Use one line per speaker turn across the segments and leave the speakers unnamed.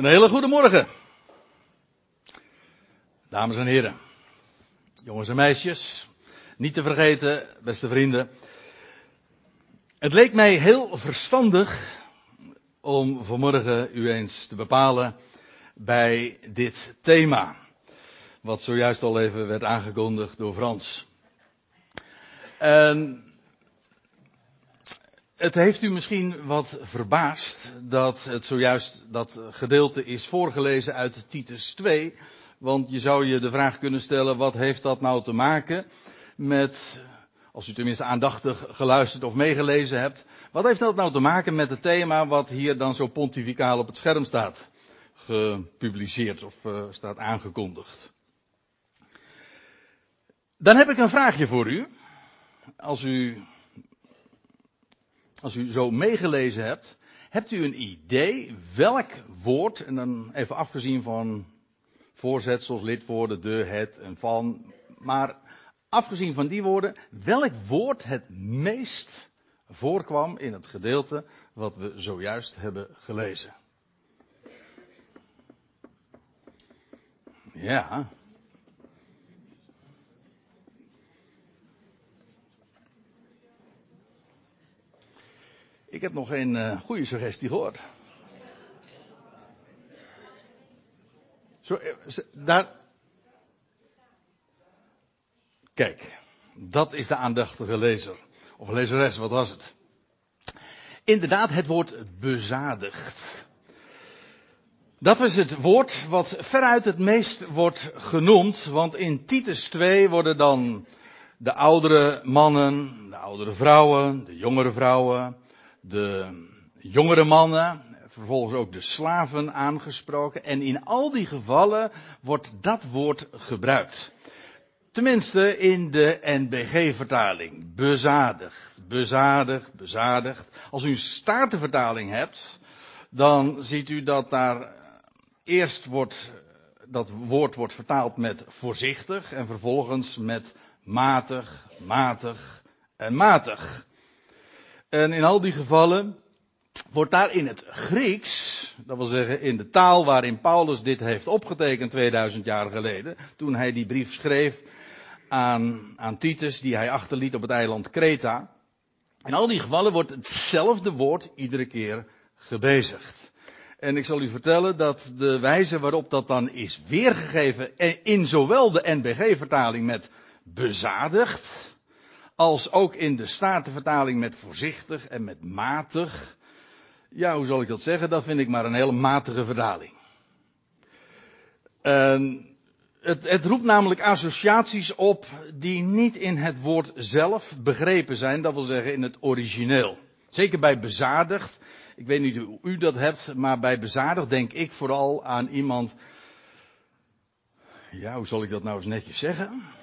Een hele goede morgen. Dames en heren. Jongens en meisjes. Niet te vergeten, beste vrienden. Het leek mij heel verstandig om vanmorgen u eens te bepalen bij dit thema. Wat zojuist al even werd aangekondigd door Frans. En het heeft u misschien wat verbaasd dat het zojuist dat gedeelte is voorgelezen uit Titus 2. Want je zou je de vraag kunnen stellen, wat heeft dat nou te maken met, als u tenminste aandachtig geluisterd of meegelezen hebt, wat heeft dat nou te maken met het thema wat hier dan zo pontificaal op het scherm staat gepubliceerd of uh, staat aangekondigd? Dan heb ik een vraagje voor u. Als u als u zo meegelezen hebt, hebt u een idee welk woord, en dan even afgezien van voorzetsels, lidwoorden, de, het en van, maar afgezien van die woorden, welk woord het meest voorkwam in het gedeelte wat we zojuist hebben gelezen? Ja, Ik heb nog geen uh, goede suggestie gehoord. Zo, eh, daar. Kijk, dat is de aandachtige lezer. Of lezeres, wat was het? Inderdaad, het woord bezadigd. Dat is het woord wat veruit het meest wordt genoemd, want in Titus 2 worden dan de oudere mannen, de oudere vrouwen, de jongere vrouwen, de jongere mannen, vervolgens ook de slaven aangesproken. En in al die gevallen wordt dat woord gebruikt. Tenminste in de NBG-vertaling. Bezadigd, bezadigd, bezadigd. Als u een staartenvertaling hebt, dan ziet u dat daar eerst wordt, dat woord wordt vertaald met voorzichtig en vervolgens met matig, matig en matig. En in al die gevallen wordt daar in het Grieks, dat wil zeggen in de taal waarin Paulus dit heeft opgetekend 2000 jaar geleden, toen hij die brief schreef aan, aan Titus, die hij achterliet op het eiland Kreta. In al die gevallen wordt hetzelfde woord iedere keer gebezigd. En ik zal u vertellen dat de wijze waarop dat dan is weergegeven in zowel de NBG-vertaling met bezadigd, als ook in de Statenvertaling met voorzichtig en met matig. Ja, hoe zal ik dat zeggen? Dat vind ik maar een hele matige vertaling. het, het roept namelijk associaties op die niet in het woord zelf begrepen zijn, dat wil zeggen in het origineel. Zeker bij bezadigd. Ik weet niet hoe u dat hebt, maar bij bezadigd denk ik vooral aan iemand. Ja, hoe zal ik dat nou eens netjes zeggen?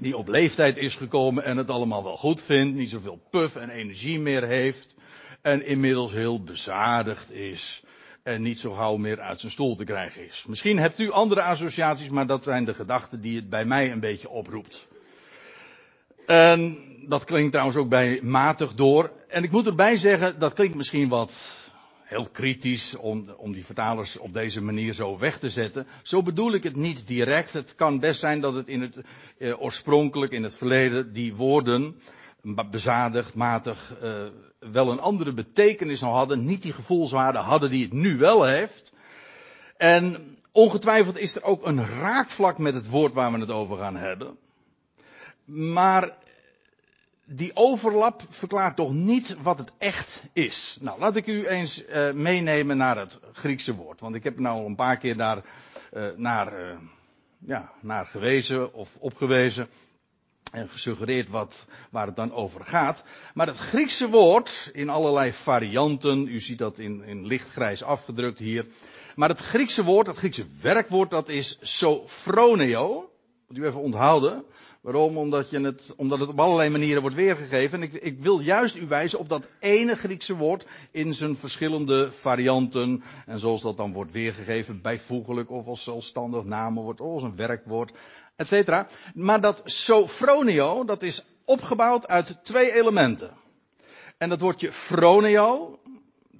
Die op leeftijd is gekomen en het allemaal wel goed vindt, niet zoveel puff en energie meer heeft en inmiddels heel bezadigd is en niet zo gauw meer uit zijn stoel te krijgen is. Misschien hebt u andere associaties, maar dat zijn de gedachten die het bij mij een beetje oproept. En dat klinkt trouwens ook bij matig door. En ik moet erbij zeggen, dat klinkt misschien wat heel kritisch om, om die vertalers op deze manier zo weg te zetten. Zo bedoel ik het niet direct. Het kan best zijn dat het in het eh, oorspronkelijk in het verleden die woorden bezadigd, matig, eh, wel een andere betekenis hadden, niet die gevoelswaarde hadden die het nu wel heeft. En ongetwijfeld is er ook een raakvlak met het woord waar we het over gaan hebben. Maar die overlap verklaart toch niet wat het echt is. Nou, laat ik u eens uh, meenemen naar het Griekse woord. Want ik heb nou al een paar keer daar, uh, naar, uh, ja, naar gewezen of opgewezen. En gesuggereerd wat, waar het dan over gaat. Maar het Griekse woord, in allerlei varianten, u ziet dat in, in lichtgrijs afgedrukt hier. Maar het Griekse woord, het Griekse werkwoord, dat is sophroneo. Moet u even onthouden. Waarom? Omdat, je het, omdat het op allerlei manieren wordt weergegeven. En ik, ik, wil juist u wijzen op dat ene Griekse woord in zijn verschillende varianten. En zoals dat dan wordt weergegeven, bijvoeglijk of als zelfstandig naamwoord of als een werkwoord, etc. Maar dat sophronio, dat is opgebouwd uit twee elementen. En dat woordje froneo,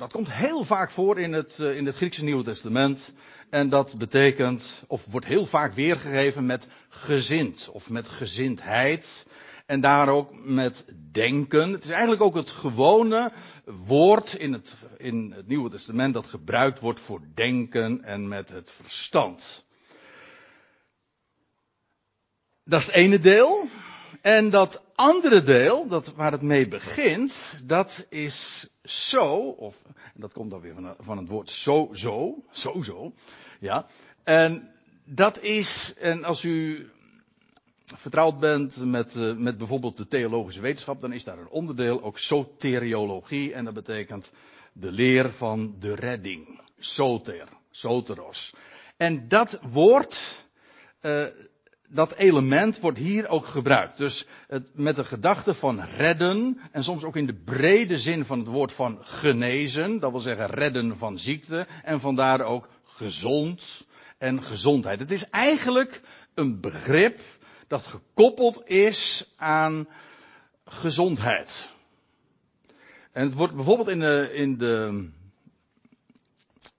dat komt heel vaak voor in het, eh, in het Griekse Nieuwe Testament. En dat betekent, of wordt heel vaak weergegeven met gezind of met gezindheid. En daar ook met denken. Het is eigenlijk ook het gewone woord in het, in het Nieuwe Testament dat gebruikt wordt voor denken en met het verstand. Dat is het ene deel. En dat andere deel, dat waar het mee begint, dat is zo, of dat komt dan weer van, van het woord zo, zo, zo, zo. Ja. En dat is, en als u vertrouwd bent met, uh, met bijvoorbeeld de theologische wetenschap, dan is daar een onderdeel ook soteriologie. En dat betekent de leer van de redding. Soter, soteros. En dat woord, uh, dat element wordt hier ook gebruikt. Dus het, met de gedachte van redden, en soms ook in de brede zin van het woord van genezen, dat wil zeggen redden van ziekte, en vandaar ook gezond en gezondheid. Het is eigenlijk een begrip dat gekoppeld is aan gezondheid. En het wordt bijvoorbeeld in de, in de,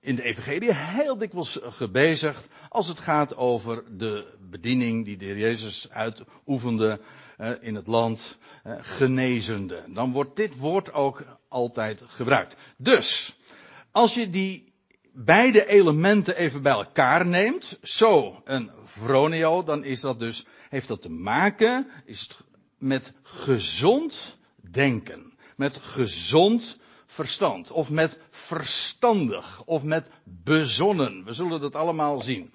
in de Evangelie heel dikwijls gebezigd als het gaat over de bediening die de heer Jezus uitoefende eh, in het land, eh, genezende. Dan wordt dit woord ook altijd gebruikt. Dus, als je die beide elementen even bij elkaar neemt, zo een vronio, dan is dat dus, heeft dat te maken is met gezond denken. Met gezond verstand. Of met verstandig. Of met bezonnen. We zullen dat allemaal zien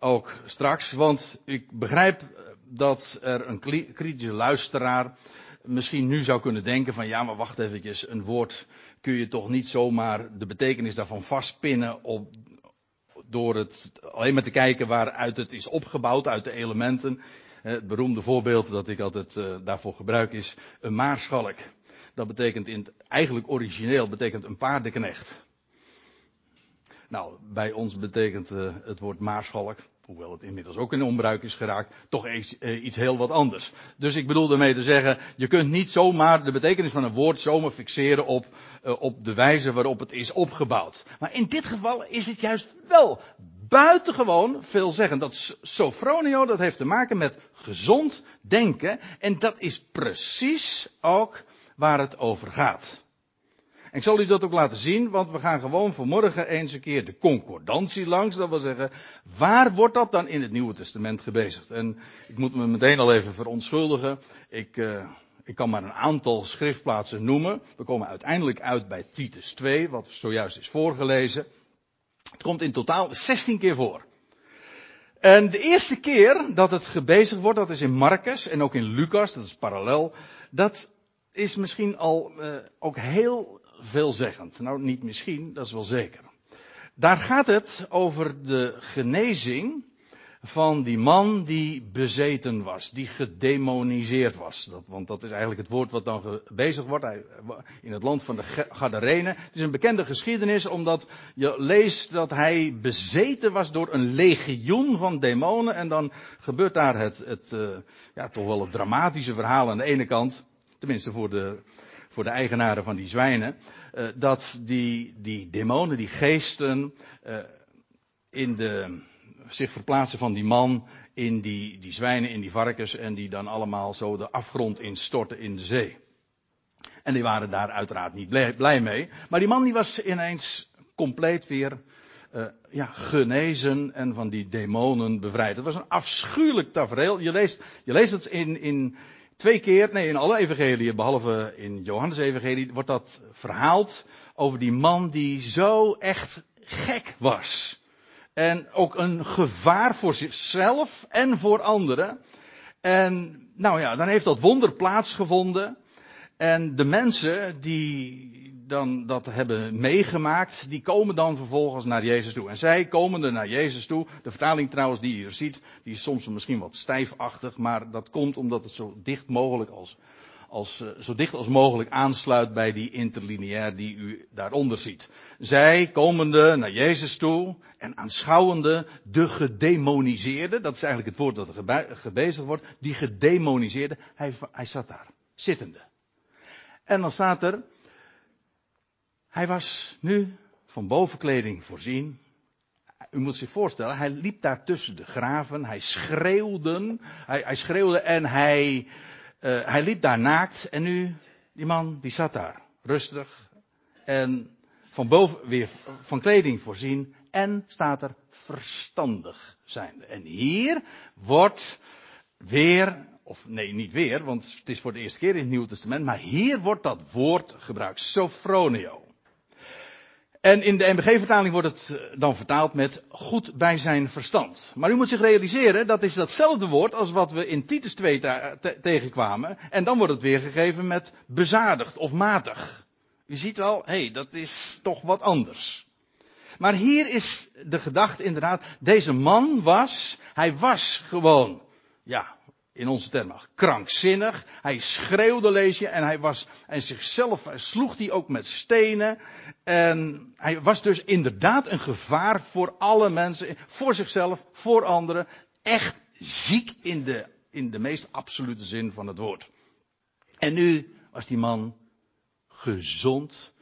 ook straks, want ik begrijp dat er een kritische luisteraar misschien nu zou kunnen denken van ja, maar wacht eventjes, een woord kun je toch niet zomaar de betekenis daarvan vastpinnen op, door het alleen maar te kijken waaruit het is opgebouwd, uit de elementen. Het beroemde voorbeeld dat ik altijd uh, daarvoor gebruik is een maarschalk. Dat betekent in het eigenlijk origineel betekent een paardenknecht. Nou, bij ons betekent uh, het woord maarschalk hoewel het inmiddels ook in onbruik is geraakt, toch iets, eh, iets heel wat anders. Dus ik bedoel daarmee te zeggen, je kunt niet zomaar de betekenis van een woord zomaar fixeren op, uh, op de wijze waarop het is opgebouwd. Maar in dit geval is het juist wel buitengewoon veelzeggend. Dat sofronio, dat heeft te maken met gezond denken. En dat is precies ook waar het over gaat. Ik zal u dat ook laten zien, want we gaan gewoon vanmorgen eens een keer de concordantie langs. Dat wil zeggen, waar wordt dat dan in het Nieuwe Testament gebezigd? En ik moet me meteen al even verontschuldigen. Ik, uh, ik kan maar een aantal schriftplaatsen noemen. We komen uiteindelijk uit bij Titus 2, wat zojuist is voorgelezen. Het komt in totaal 16 keer voor. En de eerste keer dat het gebezigd wordt, dat is in Marcus en ook in Lucas, dat is parallel. Dat is misschien al uh, ook heel veelzeggend. Nou, niet misschien, dat is wel zeker. Daar gaat het over de genezing van die man die bezeten was, die gedemoniseerd was. Dat, want dat is eigenlijk het woord wat dan bezig wordt hij, in het land van de Gadarenen. Het is een bekende geschiedenis omdat je leest dat hij bezeten was door een legioen van demonen. En dan gebeurt daar het, het uh, ja, toch wel het dramatische verhaal aan de ene kant. Tenminste voor de, voor de eigenaren van die zwijnen, uh, dat die, die demonen, die geesten, uh, in de, zich verplaatsen van die man in die, die zwijnen, in die varkens en die dan allemaal zo de afgrond instorten in de zee. En die waren daar uiteraard niet blij, mee. Maar die man die was ineens compleet weer uh, ja, genezen en van die demonen bevrijd. Het was een afschuwelijk tafereel. Je leest, je leest het in, in, Twee keer, nee, in alle evangeliën, behalve in Johannes evangelie, wordt dat verhaald over die man die zo echt gek was. En ook een gevaar voor zichzelf en voor anderen. En nou ja, dan heeft dat wonder plaatsgevonden. En de mensen die dan dat hebben meegemaakt, die komen dan vervolgens naar Jezus toe. En zij komen naar Jezus toe. De vertaling trouwens die je hier ziet, die is soms misschien wat stijfachtig, maar dat komt omdat het zo dicht mogelijk als, als uh, zo dicht als mogelijk aansluit bij die interlineair die u daaronder ziet. Zij komende naar Jezus toe en aanschouwende de gedemoniseerde, dat is eigenlijk het woord dat er gebezigd wordt, die gedemoniseerde, hij, hij zat daar, zittende. En dan staat er, Hij was nu van bovenkleding voorzien. U moet zich voorstellen, hij liep daar tussen de graven, hij schreeuwde, hij, hij schreeuwde en hij, uh, hij liep daar naakt. En nu, die man, die zat daar, rustig. En van boven weer van kleding voorzien. En staat er verstandig zijn. En hier wordt weer, of nee, niet weer, want het is voor de eerste keer in het Nieuwe Testament, maar hier wordt dat woord gebruikt, sophronio. En in de MBG-vertaling wordt het eh, dan vertaald met goed bij zijn verstand. Maar u moet zich realiseren, dat is datzelfde woord als wat we in Titus 2 tegenkwamen. En dan wordt het weergegeven met bezadigd of matig. U ziet wel, hé, hey, dat is toch wat anders. Maar hier is de gedachte inderdaad, deze man was, hij was gewoon, ja, in onze termen, krankzinnig. Hij schreeuwde, lees je, en hij was, en zichzelf sloeg hij ook met stenen. En hij was dus inderdaad een gevaar voor alle mensen, voor zichzelf, voor anderen. Echt ziek in de, in de meest absolute zin van het woord. En nu was die man gezond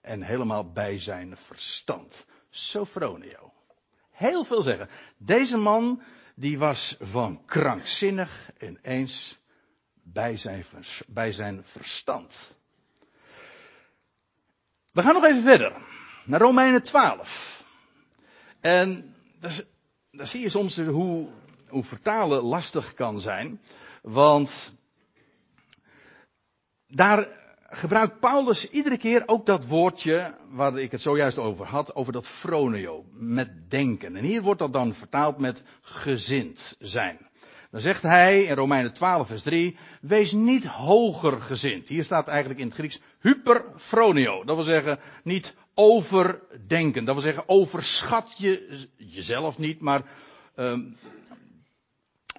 en helemaal bij zijn verstand. Sophronio. Heel veel zeggen. Deze man die was van krankzinnig ineens bij zijn, bij zijn verstand. We gaan nog even verder. Naar Romeinen 12. En daar zie je soms hoe, hoe vertalen lastig kan zijn. Want daar gebruikt Paulus iedere keer ook dat woordje waar ik het zojuist over had, over dat froneo, met denken. En hier wordt dat dan vertaald met gezind zijn. Dan zegt hij in Romeinen 12 vers 3, wees niet hoger gezind. Hier staat eigenlijk in het Grieks hyperfronio. Dat wil zeggen niet overdenken. Dat wil zeggen overschat je jezelf niet, maar um,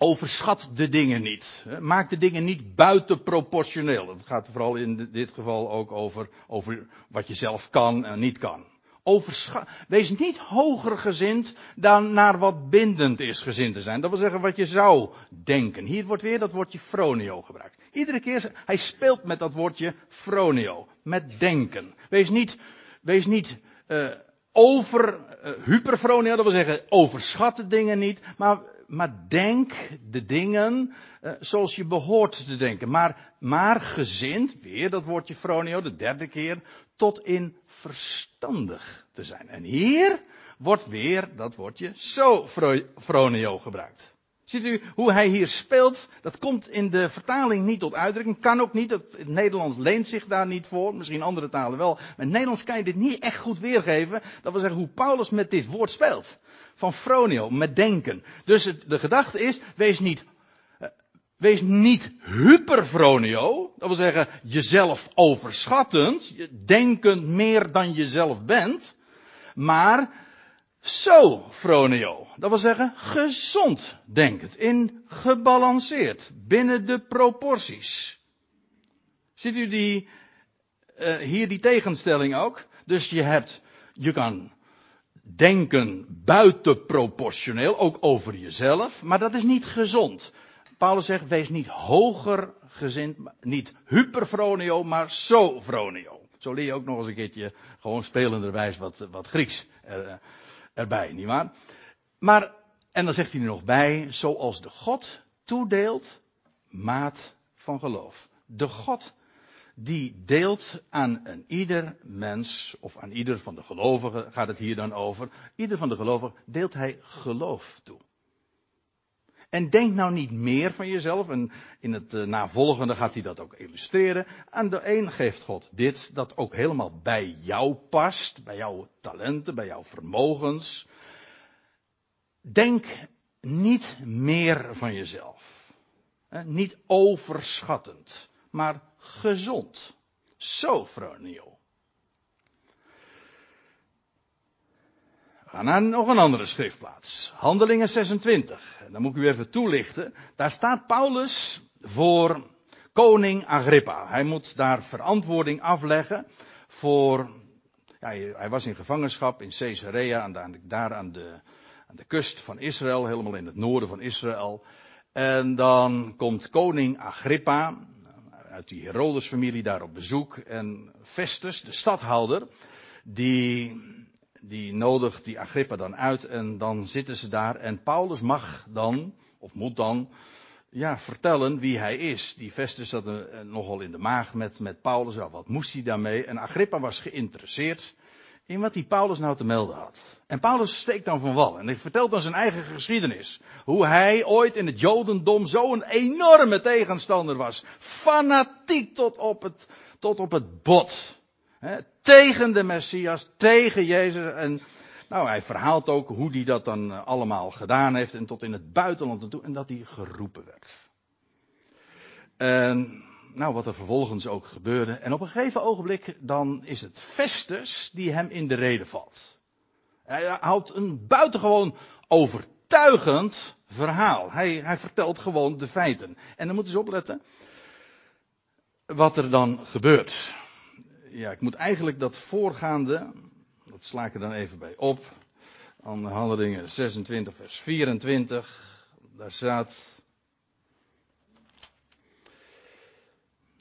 overschat de dingen niet. Maak de dingen niet buitenproportioneel. Het gaat vooral in dit geval ook over, over wat je zelf kan en niet kan. Overschat, wees niet hoger gezind dan naar wat bindend is gezind te zijn. Dat wil zeggen wat je zou denken. Hier wordt weer dat woordje fronio gebruikt. Iedere keer, hij speelt met dat woordje fronio. Met denken. Wees niet, wees niet uh, over, uh, dat wil zeggen overschat de dingen niet. Maar maar denk de dingen uh, zoals je behoort te denken. Maar, maar gezind, weer dat woordje fronio, de derde keer, tot in verstandig te zijn. En hier wordt weer dat woordje zo fronio gebruikt. Ziet u hoe hij hier speelt? Dat komt in de vertaling niet tot uitdrukking. Kan ook niet. Het Nederlands leent zich daar niet voor. Misschien andere talen wel. Maar in het Nederlands kan je dit niet echt goed weergeven. Dat wil zeggen hoe Paulus met dit woord speelt van fronio, met denken. Dus de gedachte is, wees niet, uh, wees niet hyperfronio, dat wil zeggen jezelf overschattend, denkend meer dan jezelf bent, maar zo fronio, dat wil zeggen gezond denkend, in gebalanceerd, binnen de proporties. Ziet u die, uh, hier die tegenstelling ook? Dus je hebt, je kan denken buitenproportioneel, ook over jezelf, maar dat is niet gezond. Paulus zegt, wees niet hoger gezind, niet hyperfronio, maar sofronio. Zo leer je ook nog eens een keertje gewoon spelenderwijs wat, wat Grieks er, erbij, nietwaar? Maar, en dan zegt hij er nog bij, zoals de God toedeelt, maat van geloof. De God die deelt aan een ieder mens, of aan ieder van de gelovigen gaat het hier dan over, ieder van de gelovigen deelt hij geloof toe. En denk nou niet meer van jezelf, en in het uh, navolgende gaat hij dat ook illustreren. Aan de een geeft God dit, dat ook helemaal bij jou past, bij jouw talenten, bij jouw vermogens. Denk niet meer van jezelf. niet overschattend, maar gezond. Sofronio. Gaan naar nog een andere schriftplaats. Handelingen 26. Dan moet ik u even toelichten. Daar staat Paulus voor koning Agrippa. Hij moet daar verantwoording afleggen voor. Ja, hij was in gevangenschap in Caesarea, daar aan de, aan de kust van Israël, helemaal in het noorden van Israël. En dan komt koning Agrippa, uit die Herodes-familie daar op bezoek. En Festus, de stadhouder, die, die nodigt die Agrippa dan uit. En dan zitten ze daar. En Paulus mag dan, of moet dan, ja, vertellen wie hij is. Die Festus zat nogal in de maag met, met Paulus. Ja, wat moest hij daarmee? En Agrippa was geïnteresseerd in wat die Paulus nou te melden had. En Paulus steekt dan van wal en hij vertelt dan zijn eigen geschiedenis. Hoe hij ooit in het Jodendom zo'n enorme tegenstander was. Fanatiek tot op het, tot op het bot. He, tegen de Messias, tegen Jezus. En nou, hij verhaalt ook hoe hij dat dan eh, allemaal gedaan heeft en tot in het buitenland en toe. En dat hij geroepen werd. En nou, wat er vervolgens ook gebeurde. En op een gegeven ogenblik, dan is het Festus die hem in de reden valt. Hij houdt een buitengewoon overtuigend verhaal. Hij, hij vertelt gewoon de feiten. En dan moeten ze opletten wat er dan gebeurt. Ja, ik moet eigenlijk dat voorgaande, dat sla ik er dan even bij op. Aan handelingen 26 vers 24. Daar staat,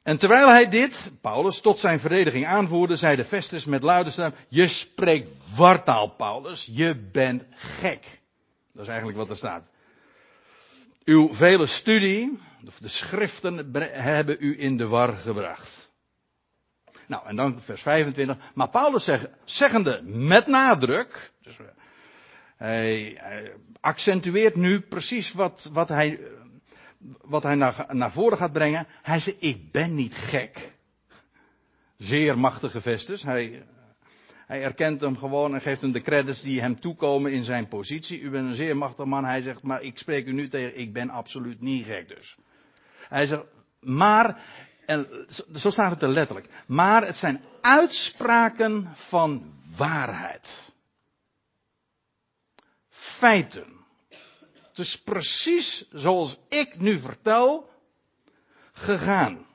En terwijl hij dit, Paulus, tot zijn verdediging aanvoerde, zei de Festus met luide stem, je spreekt wartaal, Paulus, je bent gek. Dat is eigenlijk wat er staat. Uw vele studie, of de schriften, hebben u in de war gebracht. Nou, en dan vers 25. Maar Paulus zegt, zeggende met nadruk, dus eh, hij, accentueert nu precies wat, wat hij wat hij naar, naar voren gaat brengen. Hij zegt, ik ben niet gek. Zeer machtige Vestus. Hij, hij erkent hem gewoon en geeft hem de credits die hem toekomen in zijn positie. U bent een zeer machtig man. Hij zegt, maar ik spreek u nu tegen, ik ben absoluut niet gek dus. Hij zegt, maar, en zo staat het er letterlijk. Maar het zijn uitspraken van waarheid. Feiten. Het is precies zoals ik nu vertel gegaan.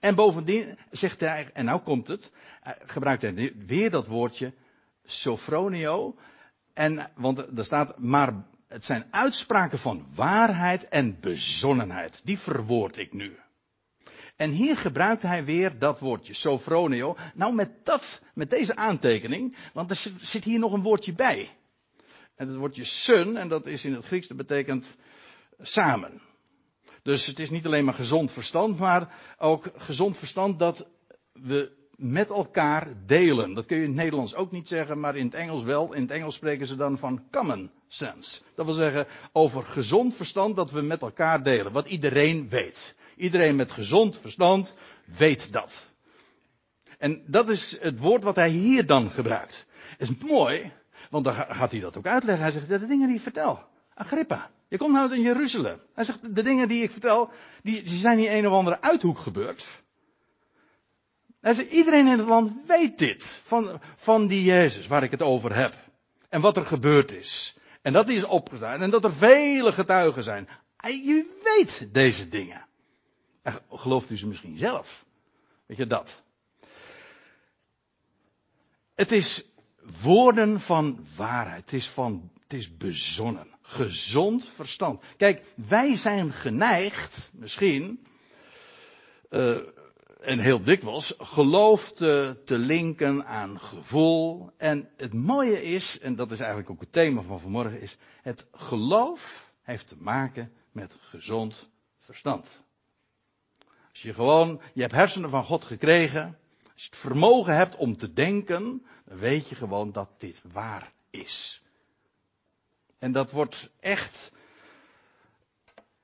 En bovendien zegt hij, en nou komt het, gebruikt hij weer dat woordje sofronio. En, want er staat, maar het zijn uitspraken van waarheid en bezonnenheid. Die verwoord ik nu. En hier gebruikt hij weer dat woordje, sofronio. Nou, met dat, met deze aantekening, want er zit, hier nog een woordje bij. En het woordje sun, en dat is in het Grieks, dat betekent samen. Dus het is niet alleen maar gezond verstand, maar ook gezond verstand dat we met elkaar delen. Dat kun je in het Nederlands ook niet zeggen, maar in het Engels wel. In het Engels spreken ze dan van common sense. Dat wil zeggen over gezond verstand dat we met elkaar delen. Wat iedereen weet. Iedereen met gezond verstand weet dat. En dat is het woord wat hij hier dan gebruikt. Is mooi, want dan gaat hij dat ook uitleggen. Hij zegt, de dingen die ik vertel. Agrippa, je komt nou uit in Jeruzalem. Hij zegt, de dingen die ik vertel, die, die zijn niet een of andere uithoek gebeurd. Hij zegt, iedereen in het land weet dit. Van, van die Jezus waar ik het over heb. En wat er gebeurd is. En dat is opgestaan. En dat er vele getuigen zijn. U weet deze dingen. Gelooft u ze misschien zelf? Weet je dat? Het is woorden van waarheid. Het is van, het is bezonnen. Gezond verstand. Kijk, wij zijn geneigd, misschien, uh, en heel dikwijls, geloof te, te linken aan gevoel. En het mooie is, en dat is eigenlijk ook het thema van vanmorgen, is het geloof heeft te maken met gezond verstand. Als je gewoon, je hebt hersenen van God gekregen, als je het vermogen hebt om te denken, dan weet je gewoon dat dit waar is. En dat wordt echt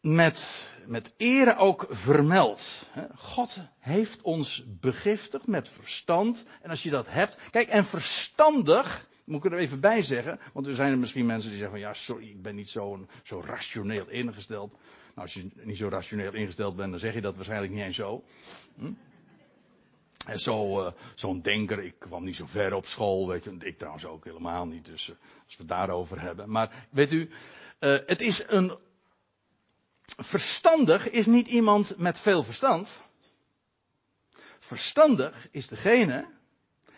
met, met ere ook vermeld. God heeft ons begiftigd met verstand. En als je dat hebt. Kijk, en verstandig. Moet ik er even bij zeggen. Want er zijn er misschien mensen die zeggen van ja, sorry, ik ben niet zo, zo rationeel ingesteld. Nou, als je niet zo rationeel ingesteld bent, dan zeg je dat waarschijnlijk niet eens zo. Hm? En zo, uh, zo'n denker, ik kwam niet zo ver op school, weet je, ik trouwens ook helemaal niet, dus uh, als we het daarover hebben. Maar weet u, uh, het is een, verstandig is niet iemand met veel verstand. Verstandig is degene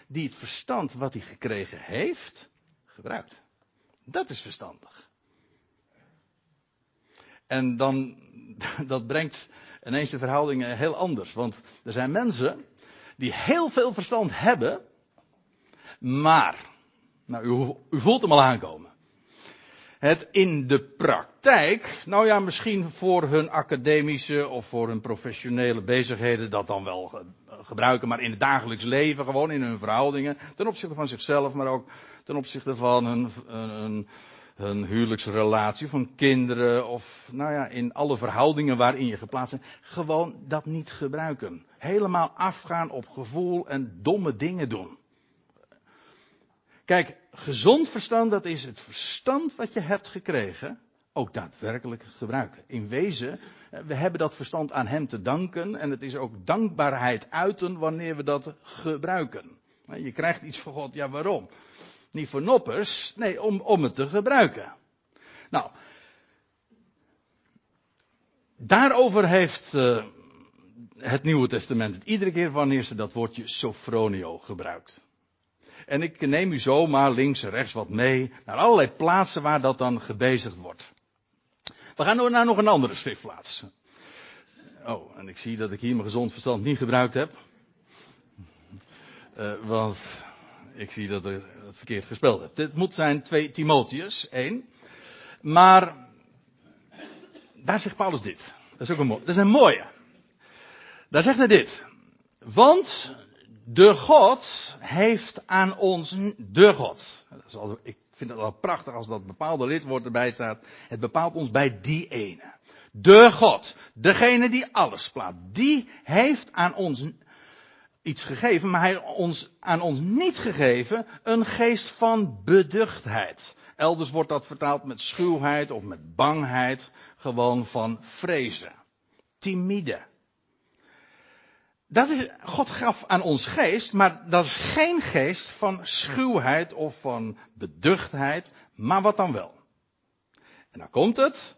die het verstand wat hij gekregen heeft, gebruikt. Dat is verstandig. En dan, dat brengt ineens de verhoudingen heel anders. Want er zijn mensen die heel veel verstand hebben, maar, nou u, voelt hem al aankomen. Het in de praktijk, nou ja, misschien voor hun academische of voor hun professionele bezigheden dat dan wel gebruiken, maar in het dagelijks leven, gewoon in hun verhoudingen, ten opzichte van zichzelf, maar ook ten opzichte van hun, hun, hun huwelijksrelatie, van kinderen of, nou ja, in alle verhoudingen waarin je geplaatst bent, gewoon dat niet gebruiken. Helemaal afgaan op gevoel en domme dingen doen. Kijk, gezond verstand, dat is het verstand wat je hebt gekregen, ook daadwerkelijk gebruiken. In wezen, we hebben dat verstand aan Hem te danken en het is ook dankbaarheid uiten wanneer we dat gebruiken. Je krijgt iets van God, ja waarom? Niet voor noppers, nee, om, om het te gebruiken. Nou, daarover heeft uh, het Nieuwe Testament het iedere keer wanneer ze dat woordje sofronio gebruikt. En ik neem u zomaar links en rechts wat mee naar allerlei plaatsen waar dat dan gebezigd wordt. We gaan naar nog een andere schriftplaats. Oh, en ik zie dat ik hier mijn gezond verstand niet gebruikt heb. Uh, want ik zie dat ik het verkeerd gespeeld heb. Dit moet zijn 2 Timotheus 1. Maar daar zegt Paulus dit. Dat is ook een, mooi, dat is een mooie. Daar zegt hij dit. Want de God heeft aan ons, de God. ik vind het wel prachtig als dat bepaalde lidwoord erbij staat. Het bepaalt ons bij die ene. De God, degene die alles plaat, die heeft aan ons iets gegeven, maar hij ons, aan ons niet gegeven een geest van beduchtheid. Elders wordt dat vertaald met schuwheid of met bangheid, gewoon van vrezen. Timide. Dat is, God gaf aan ons geest, maar dat is geen geest van schuwheid of van beduchtheid, maar wat dan wel? En dan komt het,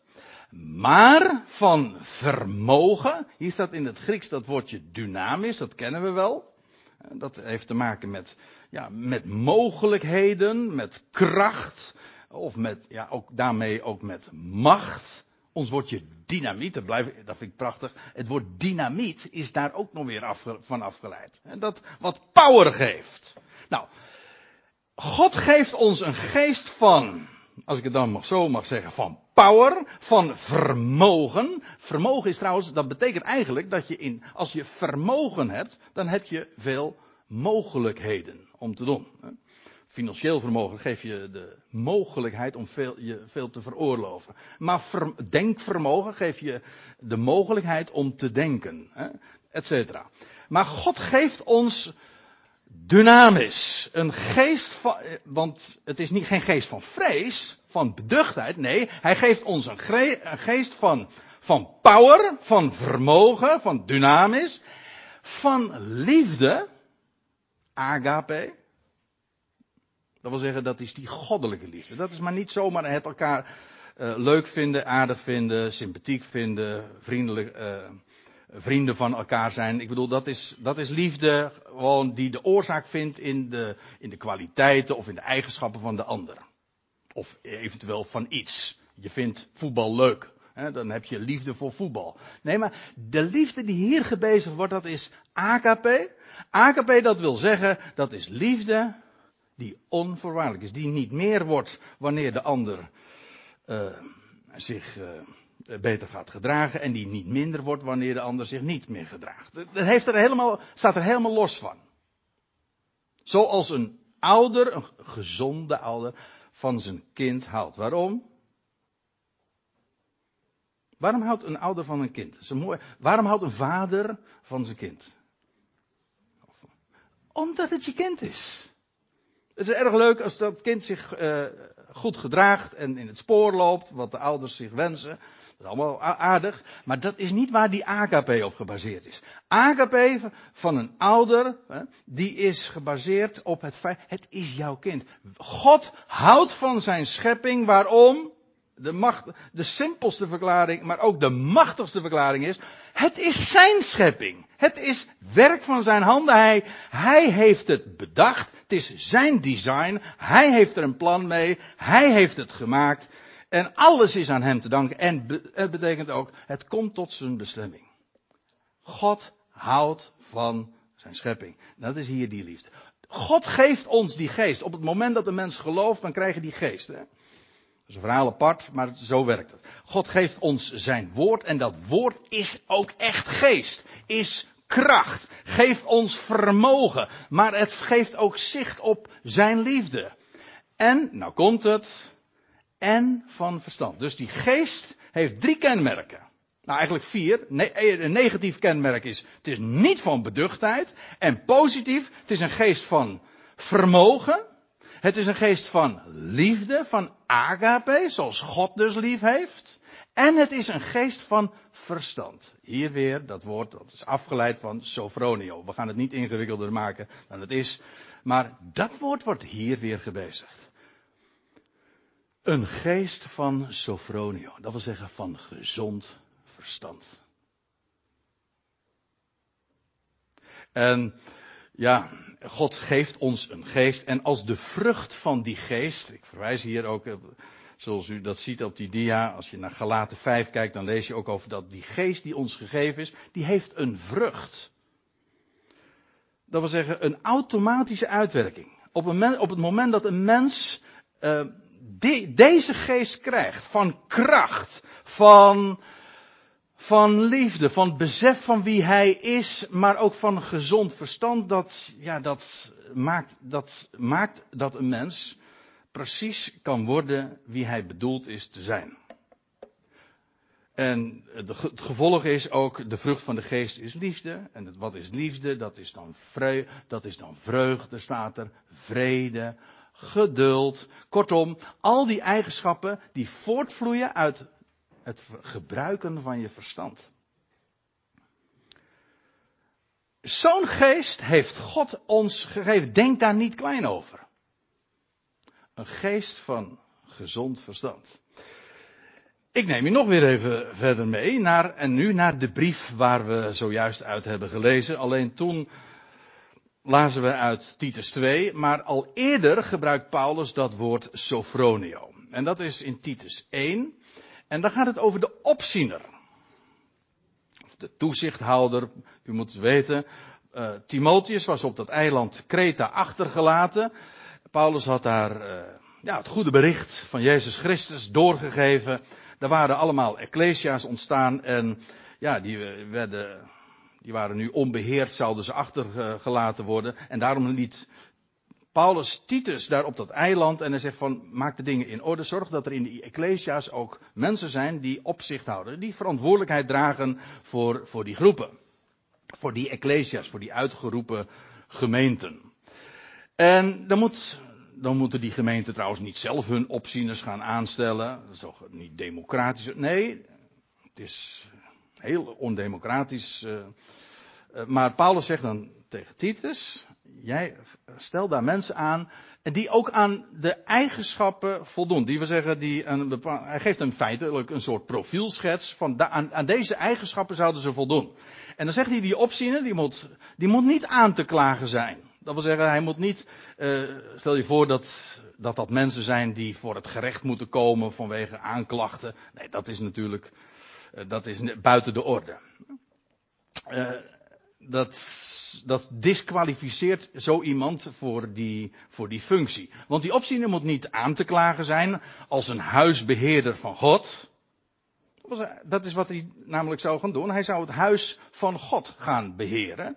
maar van vermogen. Hier staat in het Grieks dat woordje dynamisch, dat kennen we wel. Dat heeft te maken met, ja, met mogelijkheden, met kracht, of met, ja, ook daarmee ook met macht. Ons woordje dynamiet, dat, blijf, dat vind ik prachtig. Het woord dynamiet is daar ook nog weer van afgeleid. En dat wat power geeft. Nou, God geeft ons een geest van, als ik het dan mag, zo mag zeggen, van power, van vermogen. Vermogen is trouwens, dat betekent eigenlijk dat je in, als je vermogen hebt, dan heb je veel mogelijkheden om te doen. Financieel vermogen geeft je de mogelijkheid om veel, je veel te veroorloven. Maar ver, denkvermogen geeft je de mogelijkheid om te denken, et cetera. Maar God geeft ons dynamisch. Een geest van, want het is niet, geen geest van vrees, van beduchtheid. Nee, hij geeft ons een, geest van, van power, van vermogen, van dynamisch, van liefde, agape. Dat wil zeggen, dat is die goddelijke liefde. Dat is maar niet zomaar het elkaar uh, leuk vinden, aardig vinden, sympathiek vinden, vriendelijk, uh, vrienden van elkaar zijn. Ik bedoel, dat is, dat is liefde gewoon die de oorzaak vindt in de, in de kwaliteiten of in de eigenschappen van de ander. Of eventueel van iets. Je vindt voetbal leuk. Hè, dan heb je liefde voor voetbal. Nee, maar de liefde die hier gebezigd wordt, dat is AKP. AKP, dat wil zeggen, dat is liefde die onvoorwaardelijk is. Die niet meer wordt wanneer de ander uh, zich uh, beter gaat gedragen. En die niet minder wordt wanneer de ander zich niet meer gedraagt. Dat heeft er helemaal, staat er helemaal los van. Zoals een ouder, een gezonde ouder, van zijn kind houdt. Waarom? Waarom houdt een ouder van een kind? Een mooi. Waarom houdt een vader van zijn kind? Omdat het je kind is. Het is erg leuk als dat kind zich uh, goed gedraagt en in het spoor loopt, wat de ouders zich wensen. Dat is allemaal aardig, maar dat is niet waar die AKP op gebaseerd is. AKP van een ouder, die is gebaseerd op het feit, het is jouw kind. God houdt van zijn schepping, waarom? De, macht, de simpelste verklaring, maar ook de machtigste verklaring is, het is zijn schepping. Het is werk van zijn handen. Hij, hij heeft het bedacht. Het is zijn design. Hij heeft er een plan mee. Hij heeft het gemaakt. En alles is aan hem te danken. En het betekent ook, het komt tot zijn bestemming. God houdt van zijn schepping. Dat is hier die liefde. God geeft ons die geest. Op het moment dat een mens gelooft, dan krijg je die geest. Hè? Dat is een verhaal apart, maar zo werkt het. God geeft ons zijn woord en dat woord is ook echt geest. Is kracht. Geeft ons vermogen. Maar het geeft ook zicht op zijn liefde. En, nou komt het, en van verstand. Dus die geest heeft drie kenmerken. Nou, eigenlijk vier. Eh, een negatief kenmerk is, het is niet van beduchtheid. En positief, het is een geest van vermogen. Het is een geest van liefde, van agape, zoals God dus lief heeft. En het is een geest van verstand. Hier weer, dat woord, dat is afgeleid van sofronio. We gaan het niet ingewikkelder maken dan het is. Maar dat woord wordt hier weer gebezigd. Een geest van sofronio. Dat wil zeggen van gezond verstand. En ja, God geeft ons een geest. En als de vrucht van die geest. Ik verwijs hier ook, eh, zoals u dat ziet op die dia. Als je naar Galaten 5 kijkt, dan lees je ook over dat die geest die ons gegeven is. Die heeft een vrucht. Dat wil zeggen, een automatische uitwerking. Op, een, op het moment dat een mens uh, deze geest krijgt. Van kracht. Van van liefde, van besef van wie hij is, maar ook van gezond verstand, dat, ja, dat, maakt, dat maakt dat een mens precies kan worden wie hij bedoeld is te zijn. En het gevolg is ook, de vrucht van de geest is liefde. En wat is liefde? Dat is dan, vreu, dat is dan vreugde, staat er, vrede, geduld. Kortom, al die eigenschappen die voortvloeien uit het gebruiken van je verstand. Zo'n geest heeft God ons gegeven. Denk daar niet klein over. Een geest van gezond verstand. Ik neem je nog weer even verder mee naar, en nu naar de brief waar we zojuist uit hebben gelezen. Alleen toen lazen we uit Titus 2, maar al eerder gebruikt Paulus dat woord sofronio. En dat is in Titus 1. En dan gaat het over de opziener. De toezichthouder. U moet weten, uh, Timotheus was op dat eiland Kreta achtergelaten. Paulus had daar uh, ja, het goede bericht van Jezus Christus doorgegeven. Er waren allemaal ecclesia's ontstaan en ja, die werden, die waren nu onbeheerd, zouden ze achtergelaten worden. En daarom liet Paulus Titus daar op dat eiland en hij zegt van maak de dingen in orde. Zorg dat er in die ecclesia's ook mensen zijn die opzicht houden. Die verantwoordelijkheid dragen voor, voor die groepen. Voor die ecclesia's, voor die uitgeroepen gemeenten. En dan, moet, dan moeten die gemeenten trouwens niet zelf hun opzieners gaan aanstellen. Dat is toch niet democratisch. Nee, het is heel ondemocratisch. Uh, maar Paulus zegt dan tegen Titus, jij stel daar mensen aan en die ook aan de eigenschappen voldoen. Die we zeggen, die een hij geeft hem feitelijk een soort profielschets van aan, deze eigenschappen zouden ze voldoen. En dan zegt hij die opziener, die moet, die moet niet aan te klagen zijn. Dat wil zeggen, hij moet niet, uh, stel je voor dat, dat dat mensen zijn die voor het gerecht moeten komen vanwege aanklachten. Nee, dat is natuurlijk, dat is buiten de orde. Uh, dat, dat disqualificeert zo iemand voor die, voor die functie. Want die opziener moet niet aan te klagen zijn als een huisbeheerder van God. Dat is wat hij namelijk zou gaan doen. Hij zou het huis van God gaan beheren.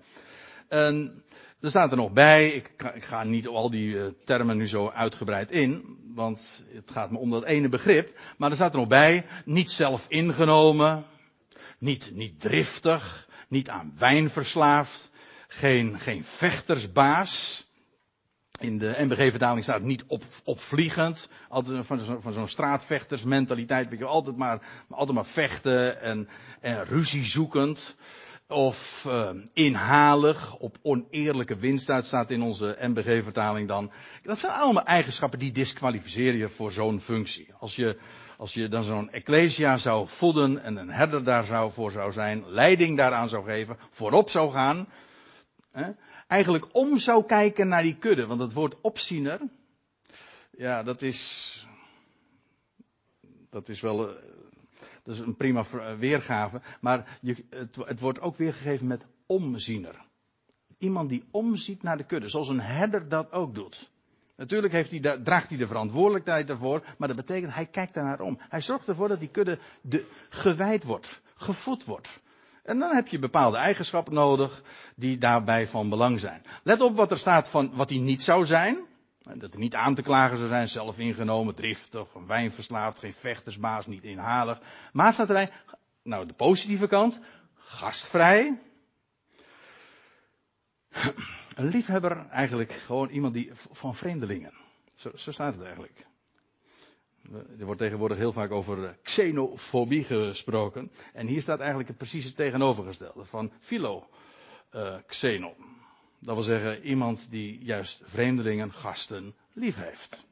En er staat er nog bij, ik, ik ga niet op al die uh, termen nu zo uitgebreid in, want het gaat me om dat ene begrip. Maar er staat er nog bij, niet zelf ingenomen, niet, niet driftig, niet aan wijn verslaafd, geen, geen vechtersbaas. In de NBG-vertaling staat niet op, opvliegend. Altijd van, van zo'n straatvechtersmentaliteit. Weet je, altijd maar, altijd maar vechten en, en ruzie zoekend. Of uh, inhalig, op oneerlijke winst uit staat in onze NBG-vertaling dan. Dat zijn allemaal eigenschappen die disqualificeren je voor zo'n functie. Als je, als je dan zo'n ecclesia zou voeden en een herder daar zou voor zou zijn, leiding daaraan zou geven, voorop zou gaan, hè, eigenlijk om zou kijken naar die kudde. Want het woord opziener, ja, dat is, Dat is wel, uh, dat is een prima weergave. Maar je, het, wordt ook weergegeven met omziener. Iemand die omziet naar de kudde, zoals een herder dat ook doet. Natuurlijk heeft hij, draagt hij de verantwoordelijkheid daarvoor, maar dat betekent hij kijkt naar om. Hij zorgt ervoor dat die kudde de, gewijd wordt, gevoed wordt. En dan heb je bepaalde eigenschappen nodig die daarbij van belang zijn. Let op wat er staat van wat hij niet zou zijn. Dat hij niet aan te klagen zou zijn, zelf ingenomen, driftig, wijnverslaafd, geen vechtersbaas, niet inhalig. Maar staat erbij, nou de positieve kant, gastvrij. Een liefhebber eigenlijk gewoon iemand die van vreemdelingen. Zo, zo staat het eigenlijk. Er wordt tegenwoordig heel vaak over eh, xenofobie gesproken. En hier staat eigenlijk het precieze tegenovergestelde van philo uh, xeno. Dat wil zeggen iemand die juist vreemdelingen, gasten lief heeft.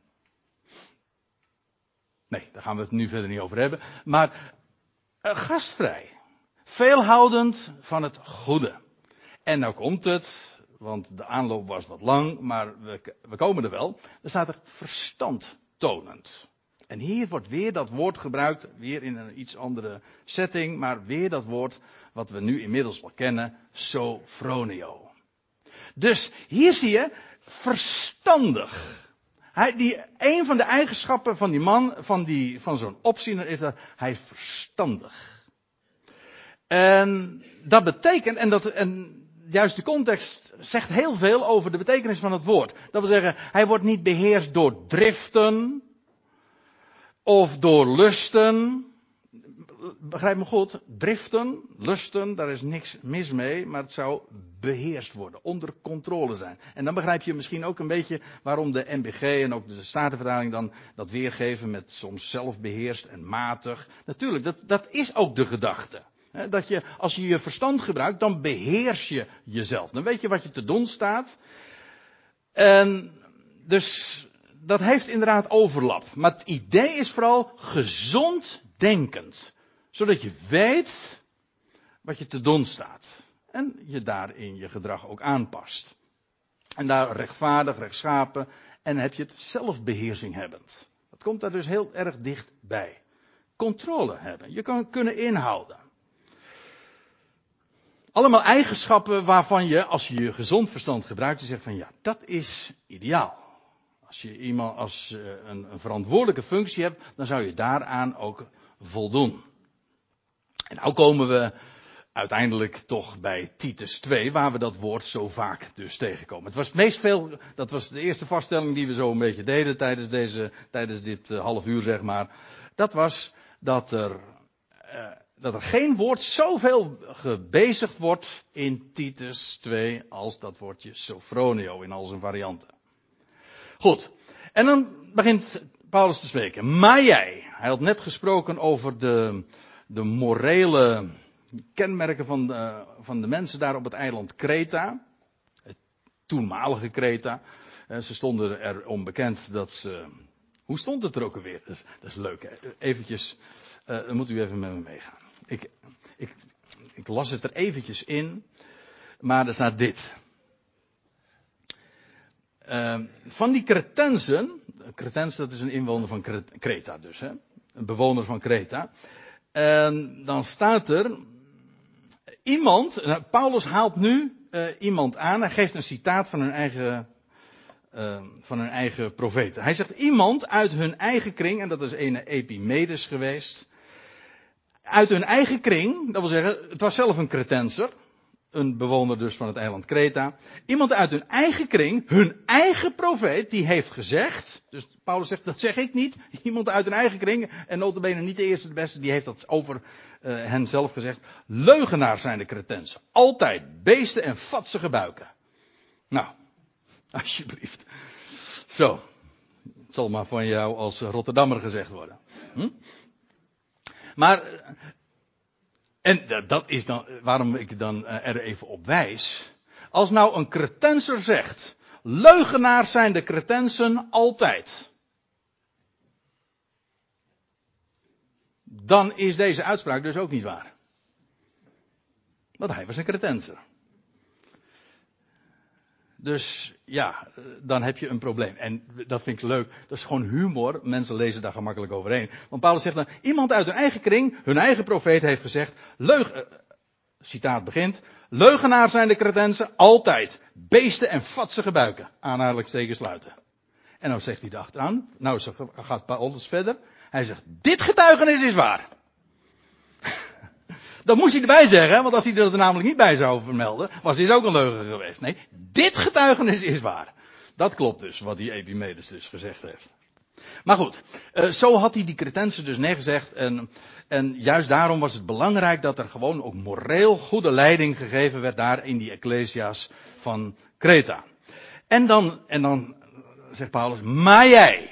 Nee, daar gaan we het nu verder niet over hebben. Maar uh, gastvrij. Veelhoudend van het goede. En nou komt het, want de aanloop was wat lang, maar we, we komen er wel. Er staat er verstand tonend. En hier wordt weer dat woord gebruikt, weer in een iets andere setting, maar weer dat woord wat we nu inmiddels wel kennen, sofronio. Dus hier zie je verstandig. Hij, die, een van de eigenschappen van die man, van, van zo'n opziener, is dat hij verstandig. En dat betekent, en, dat, en juist de context zegt heel veel over de betekenis van het woord. Dat wil zeggen, hij wordt niet beheerst door driften, of door lusten. Begrijp me goed, driften, lusten, daar is niks mis mee, maar het zou beheerst worden, onder controle zijn. En dan begrijp je misschien ook een beetje waarom de NBG en ook de Statenvertaling dan dat weergeven met soms zelfbeheerst en matig. Natuurlijk, dat, dat is ook de gedachte. Dat je, als je je verstand gebruikt, dan beheers je jezelf. Dan weet je wat je te doen staat. En dus dat heeft inderdaad overlap. Maar het idee is vooral gezond denkend. Zodat je weet wat je te doen staat. En je daarin je gedrag ook aanpast. En daar rechtvaardig, rechtschapen. En heb je het zelfbeheersing hebbend. Dat komt daar dus heel erg dicht bij. Controle hebben. Je kan kunnen inhouden. Allemaal eigenschappen waarvan je, als je je gezond verstand gebruikt, je zegt van ja, dat is ideaal. Als je iemand als een, een, verantwoordelijke functie hebt, dan zou je daaraan ook voldoen. En nou komen we uiteindelijk toch bij Titus 2, waar we dat woord zo vaak dus tegenkomen. Het was meest veel, dat was de eerste vaststelling die we zo een beetje deden tijdens deze, tijdens dit uh, half uur zeg maar. Dat was dat er, uh, dat er geen woord zoveel gebezigd wordt in Titus 2 als dat woordje sofronio in al zijn varianten. Goed. En dan begint Paulus te spreken. Maar jij, hij had net gesproken over de, de morele kenmerken van de, van de mensen daar op het eiland Kreta. Het toenmalige Kreta. Ze stonden er om bekend dat ze. Hoe stond het er ook alweer? Dat is, leuk. Hè? Eventjes, dan moet u even met me meegaan. Ik, ik, ik las het er eventjes in. Maar er staat dit. Uh, van die Cretensen, Cretens dat is een inwoner van Kreta dus, hè? een bewoner van Kreta. En dan staat er iemand, Paulus haalt nu uh, iemand aan, hij geeft een citaat van hun eigen, uh, van hun eigen profeten. Hij zegt iemand uit hun eigen kring, en dat is een Epimedes geweest, uit hun eigen kring, dat wil zeggen, het was zelf een Cretenser, een bewoner dus van het eiland Kreta. Iemand uit hun eigen kring, hun eigen profeet, die heeft gezegd, dus Paulus zegt, dat zeg ik niet, iemand uit hun eigen kring, en notabene niet de eerste de beste, die heeft dat over uh, hen zelf gezegd, leugenaars zijn de Cretensen. Altijd beesten en vatsige buiken. Nou, alsjeblieft. Zo, het zal maar van jou als Rotterdammer gezegd worden. Hm? Maar en dat is dan waarom ik dan eh, er even op wijs. Als nou een cretenser zegt, leugenaars zijn de cretensen altijd. Dan is deze uitspraak dus ook niet waar. Want hij was een cretenser. Dus ja, dan heb je een probleem. En dat vind ik leuk. Dat is gewoon humor. Mensen lezen daar gemakkelijk overheen. Want Paulus zegt dan, iemand uit hun eigen kring, hun eigen profeet heeft gezegd, leug, uh, citaat begint, leugenaar zijn de cretensen altijd. Beesten en vatsige buiken. Aanhalingstekens sluiten. En dan zegt hij erachteraan, nou gaat Paulus verder. Hij zegt, dit getuigenis is waar. Dat moest hij erbij zeggen, want als hij er namelijk niet bij zou vermelden, was dit ook een leugen geweest. Nee, dit getuigenis is waar. Dat klopt dus, wat die Epimedes dus gezegd heeft. Maar goed, uh, zo had hij die cretensen dus neergezegd. En, en juist daarom was het belangrijk dat er gewoon ook moreel goede leiding gegeven werd daar in die Ecclesia's van Kreta. En dan, en dan zegt Paulus, maar jij.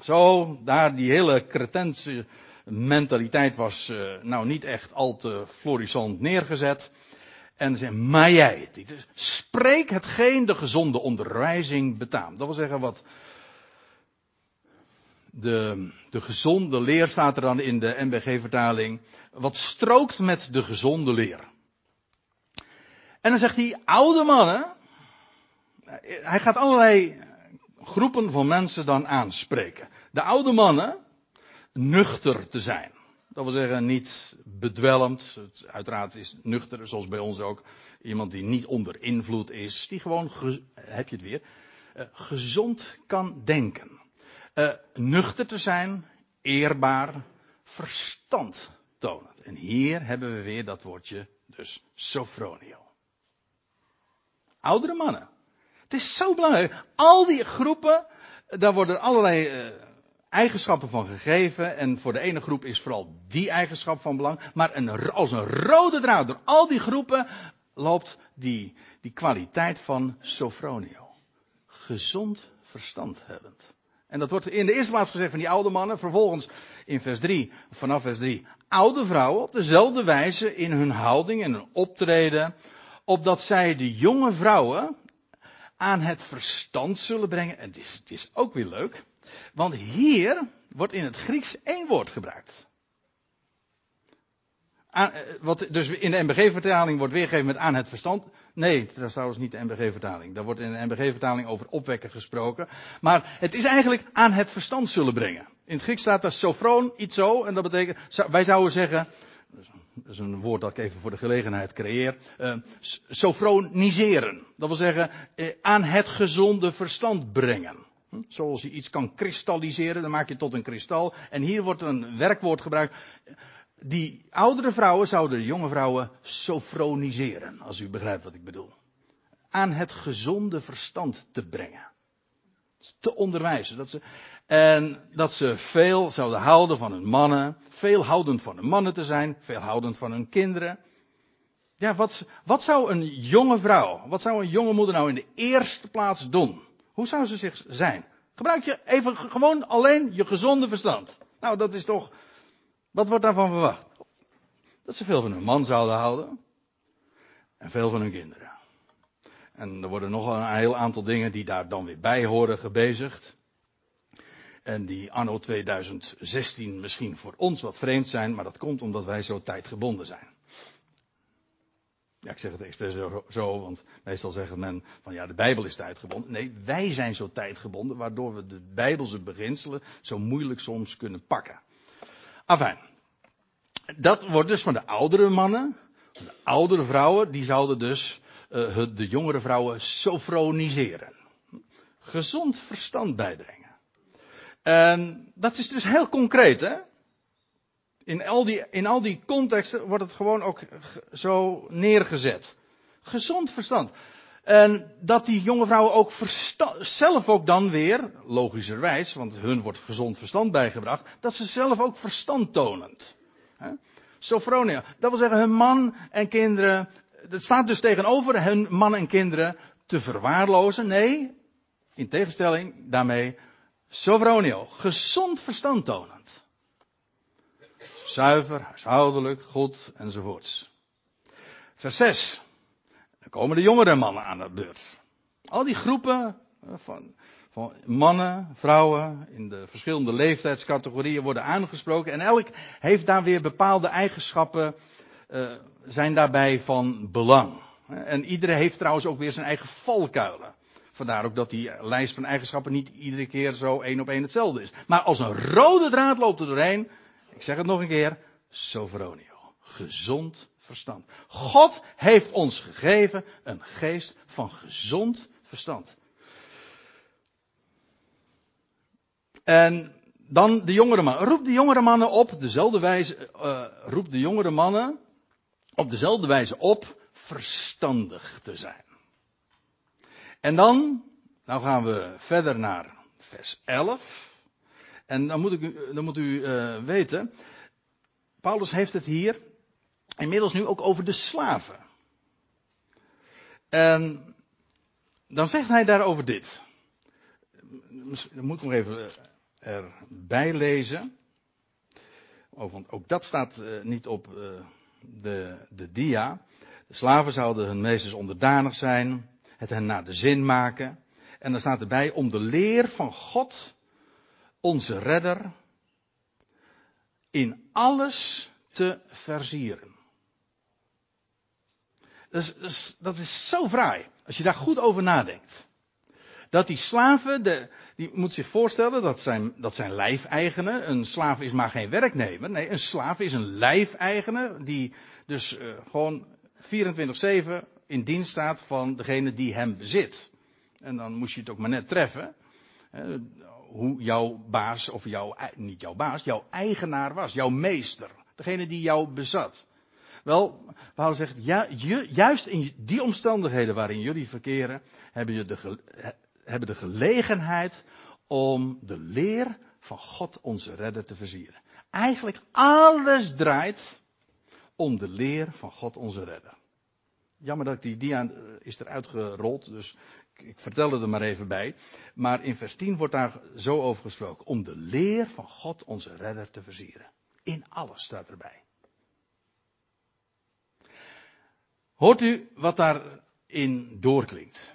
Zo, daar die hele cretense mentaliteit was uh, nou niet echt al te florissant neergezet. En zei, maar jij, Titus, spreek hetgeen de gezonde onderwijzing betaamt. Dat wil zeggen wat de, de gezonde leer staat er dan in de NBG-vertaling. Wat strookt met de gezonde leer. En dan zegt hij, oude mannen. Hij gaat allerlei groepen van mensen dan aanspreken. De oude mannen, nuchter te zijn. Dat wil zeggen, niet bedwelmd. Uiteraard is nuchter, zoals bij ons ook, iemand die niet onder invloed is. Die gewoon, heb je het weer, uh, gezond kan denken. Uh, nuchter te zijn, eerbaar, verstand tonend. En hier hebben we weer dat woordje, dus sofronio. Oudere mannen. Het is zo belangrijk. Al die groepen, daar worden allerlei uh, eigenschappen van gegeven. En voor de ene groep is vooral die eigenschap van belang. Maar een, als een rode draad door al die groepen loopt die, die kwaliteit van Sofronio. Gezond verstand hebbend. En dat wordt in de eerste plaats gezegd van die oude mannen. Vervolgens in vers 3, vanaf vers 3, oude vrouwen op dezelfde wijze in hun houding en hun optreden. Opdat zij de jonge vrouwen aan het verstand zullen brengen. En het is, het is ook weer leuk. Want hier wordt in het Grieks één woord gebruikt. Eh, wat dus in de MBG-vertaling wordt weergegeven met aan het verstand. Nee, dat is trouwens niet de MBG-vertaling. Daar wordt in de MBG-vertaling over opwekken gesproken. Maar het is eigenlijk aan het verstand zullen brengen. In het Grieks staat er sofroon, iets zo. En dat betekent, wij zouden zeggen, dat is een woord dat ik even voor de gelegenheid creëer, uh, sofroniseren. Dat wil zeggen, uh, aan het gezonde verstand brengen. Hm? Zoals je iets kan kristalliseren, dan maak je tot een kristal. En hier wordt een werkwoord gebruikt. Die oudere vrouwen zouden de jonge vrouwen sofroniseren, als u begrijpt wat ik bedoel. Aan het gezonde verstand te brengen. Te onderwijzen. Dat ze, en dat ze veel zouden houden van hun mannen. Veel houdend van hun mannen te zijn. Veel houdend van hun kinderen. Ja, wat, wat zou een jonge vrouw, wat zou een jonge moeder nou in de eerste plaats doen? Hoe zou ze zich zijn? Gebruik je even gewoon alleen je gezonde verstand. Nou, dat is toch. Wat wordt daarvan verwacht? Dat ze veel van hun man zouden houden. En veel van hun kinderen. En er worden nog een heel aantal dingen die daar dan weer bij horen gebezigd. En die anno 2016 misschien voor ons wat vreemd zijn, maar dat komt omdat wij zo tijdgebonden zijn. Ja, ik zeg het expres zo, want meestal zegt men van ja, de Bijbel is tijdgebonden. Nee, wij zijn zo tijdgebonden, waardoor we de Bijbelse beginselen zo moeilijk soms kunnen pakken. Afijn. Dat wordt dus van de oudere mannen, de oudere vrouwen, die zouden dus uh, de jongere vrouwen sofroniseren. Gezond verstand bijdringen. En dat is dus heel concreet, hè? In al, die, in al die contexten wordt het gewoon ook zo neergezet. Gezond verstand. En dat die jonge vrouwen ook zelf ook dan weer, logischerwijs, want hun wordt gezond verstand bijgebracht, dat ze zelf ook verstand tonend. Sophronia, dat wil zeggen hun man en kinderen, het staat dus tegenover hun man en kinderen te verwaarlozen. Nee, in tegenstelling daarmee, Sophronio, gezond verstand tonend zuiver, huishoudelijk, goed enzovoorts. Vers 6. Dan komen de jongere mannen aan de beurt. Al die groepen eh, van, van mannen, vrouwen in de verschillende leeftijdscategorieën worden aangesproken en elk heeft daar weer bepaalde eigenschappen, uh, zijn daarbij van belang. En iedereen heeft trouwens ook weer zijn eigen valkuilen. Vandaar ook dat die lijst van eigenschappen niet iedere keer zo één op één hetzelfde is. Maar als een rode draad loopt er doorheen, ik zeg het nog een keer, soveronio. Gezond verstand. God heeft ons gegeven een geest van gezond verstand. En dan de jongere mannen. Roep de jongere mannen op dezelfde wijze, uh, roep de jongere mannen op dezelfde wijze op verstandig te zijn. En dan, nou gaan we verder naar vers 11. En dan moet, ik, dan moet u uh, weten, Paulus heeft het hier inmiddels nu ook over de slaven. En dan zegt hij daarover dit. Dan moet ik nog even eh, erbij lezen. Oh, want ook dat staat uh, niet op de, de dia. De slaven zouden hun meesters onderdanig zijn, het hen naar de zin maken. En dan staat erbij om de leer van God, onze redder, in alles te versieren. Dus, dus, dat is zo fraai, als je daar goed over nadenkt. Dat die slaven, de, die moet zich voorstellen, dat zijn, dat zijn lijfeigenen. Een slaaf is maar geen werknemer. Nee, een slaaf is een lijfeigene, die dus uh, gewoon 24-7 in dienst staat van degene die hem bezit. En dan moest je het ook maar net treffen. Hoe jouw baas, of jouw, niet jouw baas, jouw eigenaar was, jouw meester. Degene die jou bezat. Wel, Paulus zegt, juist in die omstandigheden waarin jullie verkeren, hebben, je de, hebben de gelegenheid om de leer van God onze redder te versieren. Eigenlijk alles draait om de leer van God onze redder. Jammer dat die dia is eruit gerold, dus ik vertel er maar even bij. Maar in vers 10 wordt daar zo over gesproken. Om de leer van God onze redder te versieren. In alles staat erbij. Hoort u wat daarin doorklinkt?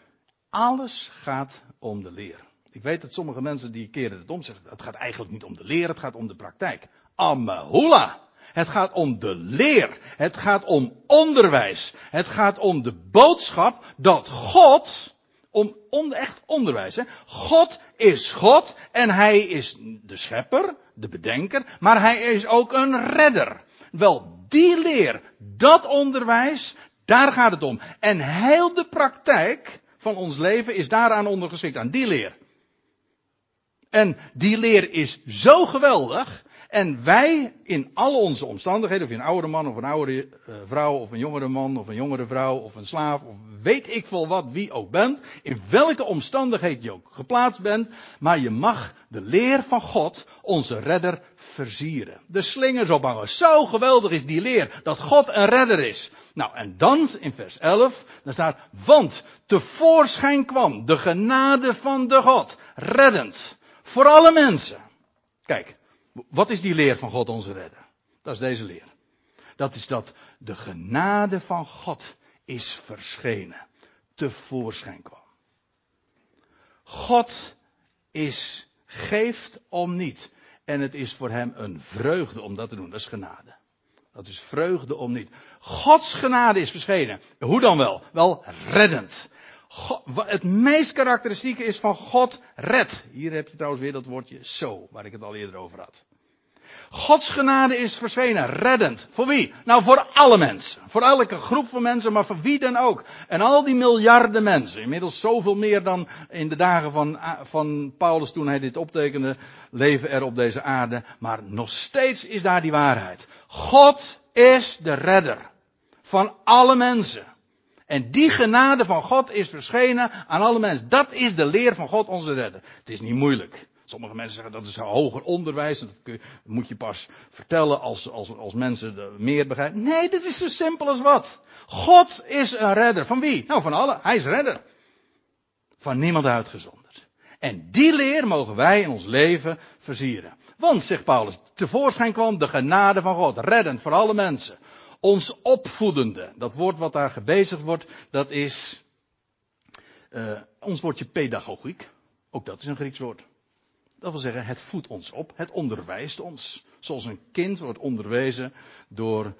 Alles gaat om de leer. Ik weet dat sommige mensen die keren het om zeggen, het gaat eigenlijk niet om de leer, het gaat om de praktijk. Amahula! Het gaat om de leer. Het gaat om onderwijs. Het gaat om de boodschap dat God, om, om echt onderwijs, hè. God is God en hij is de schepper, de bedenker, maar hij is ook een redder. Wel, die leer, dat onderwijs, daar gaat het om. En heel de praktijk van ons leven is daaraan ondergeschikt, aan die leer. En die leer is zo geweldig. En wij in al onze omstandigheden, of je een oudere man of een oudere uh, vrouw, of een jongere man of een jongere vrouw, of een slaaf, of weet ik veel wat, wie ook bent, in welke omstandigheid je ook geplaatst bent, maar je mag de leer van God, onze redder, versieren. De slingers ophangen. Zo geweldig is die leer, dat God een redder is. Nou, en dan in vers 11, daar staat, want tevoorschijn kwam de genade van de God, reddend, voor alle mensen. Kijk, wat is die leer van God onze redder? Dat is deze leer. Dat is dat de genade van God is verschenen, tevoorschijn kwam. God is, geeft om niet. En het is voor hem een vreugde om dat te doen. Dat is genade. Dat is vreugde om niet. Gods genade is verschenen. Hoe dan wel? Wel reddend. God, het meest karakteristieke is van God red. Hier heb je trouwens weer dat woordje zo, waar ik het al eerder over had. Gods genade is verschenen, reddend. Voor wie? Nou, voor alle mensen. Voor elke groep van mensen, maar voor wie dan ook. En al die miljarden mensen, inmiddels zoveel meer dan in de dagen van, van Paulus toen hij dit optekende, leven er op deze aarde. Maar nog steeds is daar die waarheid. God is de redder van alle mensen. En die genade van God is verschenen aan alle mensen. Dat is de leer van God onze redder. Het is niet moeilijk. Sommige mensen zeggen dat is hoger onderwijs. Dat, moet je pas vertellen als, als, als mensen meer begrijpen. Nee, dit is zo simpel als wat. God is een redder. Van wie? Nou, van allen. Hij is redder. Van niemand uitgezonderd. En die leer mogen wij in ons leven versieren. Want, zegt Paulus, tevoorschijn kwam de genade van God. Reddend voor alle mensen. Ons opvoedende. Dat woord wat daar gebezigd wordt, dat is uh, ons woordje pedagogiek. Ook dat is een Grieks woord. Dat wil zeggen, het voedt ons op, het onderwijst ons. Zoals een kind wordt onderwezen door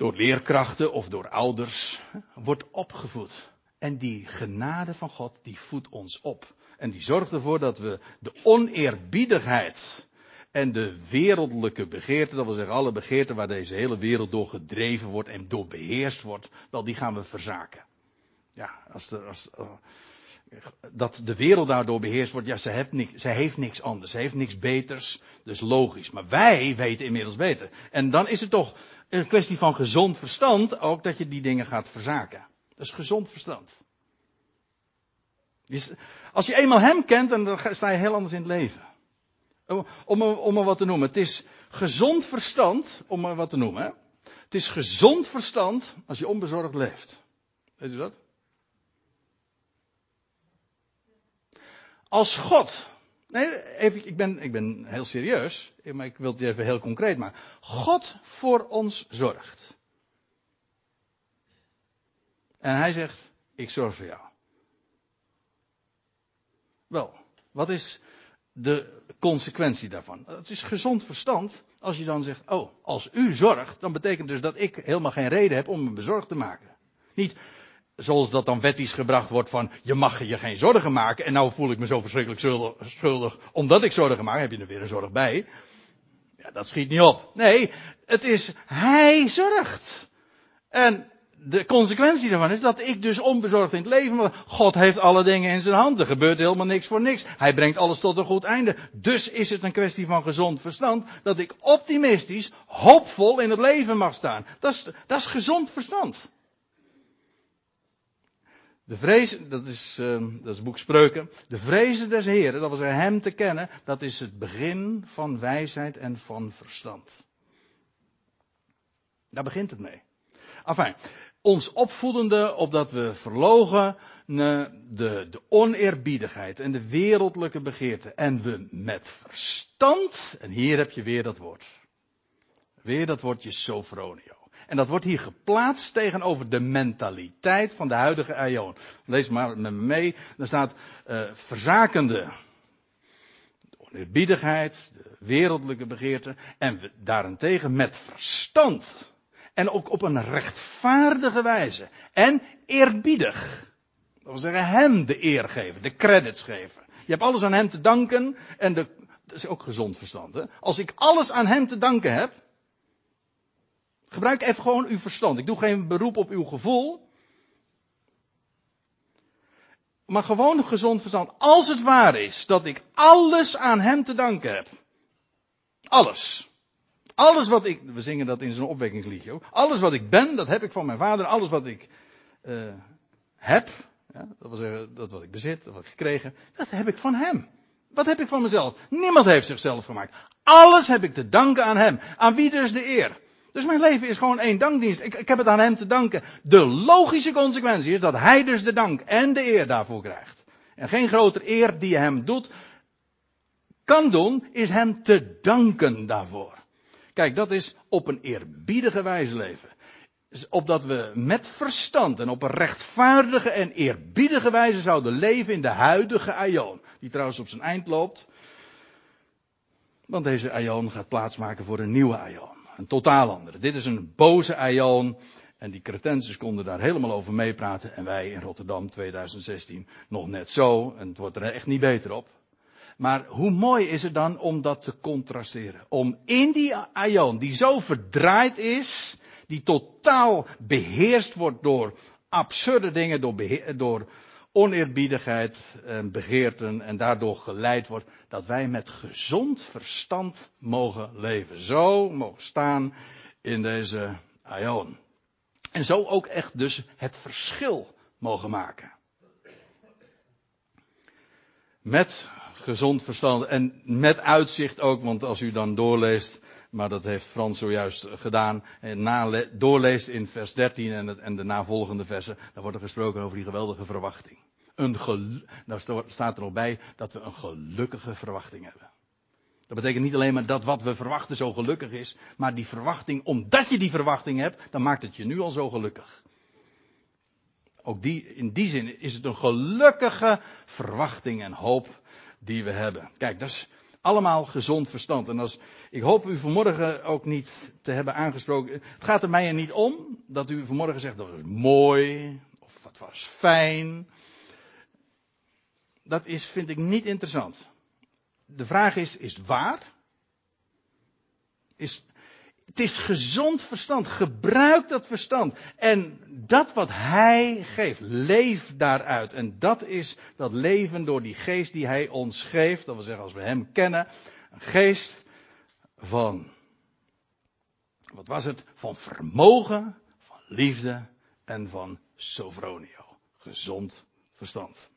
door leerkrachten of door ouders, wordt opgevoed. En die genade van God, die voedt ons op. En die zorgt ervoor dat we de oneerbiedigheid en de wereldlijke begeerte, dat wil zeggen alle begeerten waar deze hele wereld door gedreven wordt en door beheerst wordt, wel die gaan we verzaken. Ja, als, er, als, dat de wereld daardoor beheerst wordt, ja, ze heeft, niks, ze heeft niks anders, ze heeft niks beters, dus logisch. Maar wij weten inmiddels beter. En dan is het toch een kwestie van gezond verstand ook dat je die dingen gaat verzaken. Dat is gezond verstand. Als je eenmaal hem kent, dan sta je heel anders in het leven. Om, om maar wat te noemen. Het is gezond verstand, om maar wat te noemen. Het is gezond verstand als je onbezorgd leeft. Weet u dat? Als God. Nee, even, ik, ben, ik ben heel serieus, maar ik wil het even heel concreet maken. God voor ons zorgt. En hij zegt, ik zorg voor jou. Wel, wat is de consequentie daarvan? Het is gezond verstand als je dan zegt, oh, als u zorgt, dan betekent dus dat ik helemaal geen reden heb om me bezorgd te maken. Niet zoals dat dan wettisch gebracht wordt van, je mag je geen zorgen maken en nou voel ik me zo verschrikkelijk schuldig, omdat ik zorgen maak, heb je er weer een zorg bij. Ja, dat schiet niet op. Nee, het is, hij zorgt. En de consequentie daarvan is dat ik dus onbezorgd in het leven ben. God heeft alle dingen in zijn hand. Er gebeurt helemaal niks voor niks. Hij brengt alles tot een goed einde. Dus is het een kwestie van gezond verstand dat ik optimistisch, hoopvol in het leven mag staan. Dat is, dat is gezond verstand. De vrees, dat is, uh, dat is het boek Spreuken. De vrezen des Heren, dat was hem te kennen, dat is het begin van wijsheid en van verstand. Daar begint het mee. Enfin, ons opvoedende opdat we verlogen de, de oneerbiedigheid en de wereldlijke begeerte. En we met verstand, en hier heb je weer dat woord. Weer dat woordje sofronio. En dat wordt hier geplaatst tegenover de mentaliteit van de huidige aion. Lees maar met me mee. Er staat uh, verzakende oneerbiedigheid, de wereldlijke begeerte. En we daarentegen met verstand en ook op een rechtvaardige wijze. En eerbiedig. Dat wil zeggen, hem de eer geven, de credits geven. Je hebt alles aan hem te danken. En de, dat is ook gezond verstand. Hè? Als ik alles aan hem te danken heb. Gebruik even gewoon uw verstand. Ik doe geen beroep op uw gevoel. Maar gewoon een gezond verstand. Als het waar is dat ik alles aan hem te danken heb. Alles. Alles wat ik, we zingen dat in zo'n opwekkingsliedje ook. Alles wat ik ben, dat heb ik van mijn vader. Alles wat ik uh, heb, dat wil zeggen, dat wat ik bezit, dat wat ik gekregen, dat heb ik van hem. Wat heb ik van mezelf? Niemand heeft zichzelf gemaakt. Alles heb ik te danken aan hem. Aan wie dus de eer? Dus mijn leven is gewoon één dankdienst. Ik, ik heb het aan hem te danken. De logische consequentie is dat hij dus de dank en de eer daarvoor krijgt. En geen grotere eer die je hem doet, kan doen, is hem te danken daarvoor. Kijk, dat is op een eerbiedige wijze leven. Opdat we met verstand en op een rechtvaardige en eerbiedige wijze zouden leven in de huidige aion. Die trouwens op zijn eind loopt. Want deze aion gaat plaatsmaken voor een nieuwe aion. Een totaal andere. Dit is een boze aion. En die Cretenses konden daar helemaal over meepraten. En wij in Rotterdam 2016 nog net zo. En het wordt er echt niet beter op. Maar hoe mooi is het dan om dat te contrasteren? Om in die aion, die zo verdraaid is, die totaal beheerst wordt door absurde dingen, door, door oneerbiedigheid en begeerten en daardoor geleid wordt, dat wij met gezond verstand mogen leven. Zo mogen staan in deze aion. En zo ook echt dus het verschil mogen maken. Met gezond verstand en met uitzicht ook, want als u dan doorleest, maar dat heeft Frans zojuist gedaan, en doorleest in vers 13 en, en de navolgende versen, dan wordt er gesproken over die geweldige verwachting. Een daar staat er nog bij dat we een gelukkige verwachting hebben. Dat betekent niet alleen maar dat wat we verwachten zo gelukkig is, maar die verwachting, omdat je die verwachting hebt, dan maakt het je nu al zo gelukkig. Ook die, in die zin is het een gelukkige verwachting en hoop die we hebben. Kijk, dat is Allemaal gezond verstand. En als, ik hoop u vanmorgen ook niet te hebben aangesproken. Het gaat er mij er niet om dat u vanmorgen zegt dat was mooi. Of wat was fijn. Dat is, vind ik niet interessant. De vraag is, is het waar? Is, het is gezond verstand. Gebruik dat verstand. En dat wat Hij geeft, leef daaruit. En dat is dat leven door die geest die Hij ons geeft. Dat wil zeggen, als we Hem kennen. Een geest van, wat was het? Van vermogen, van liefde en van sovronio. Gezond verstand.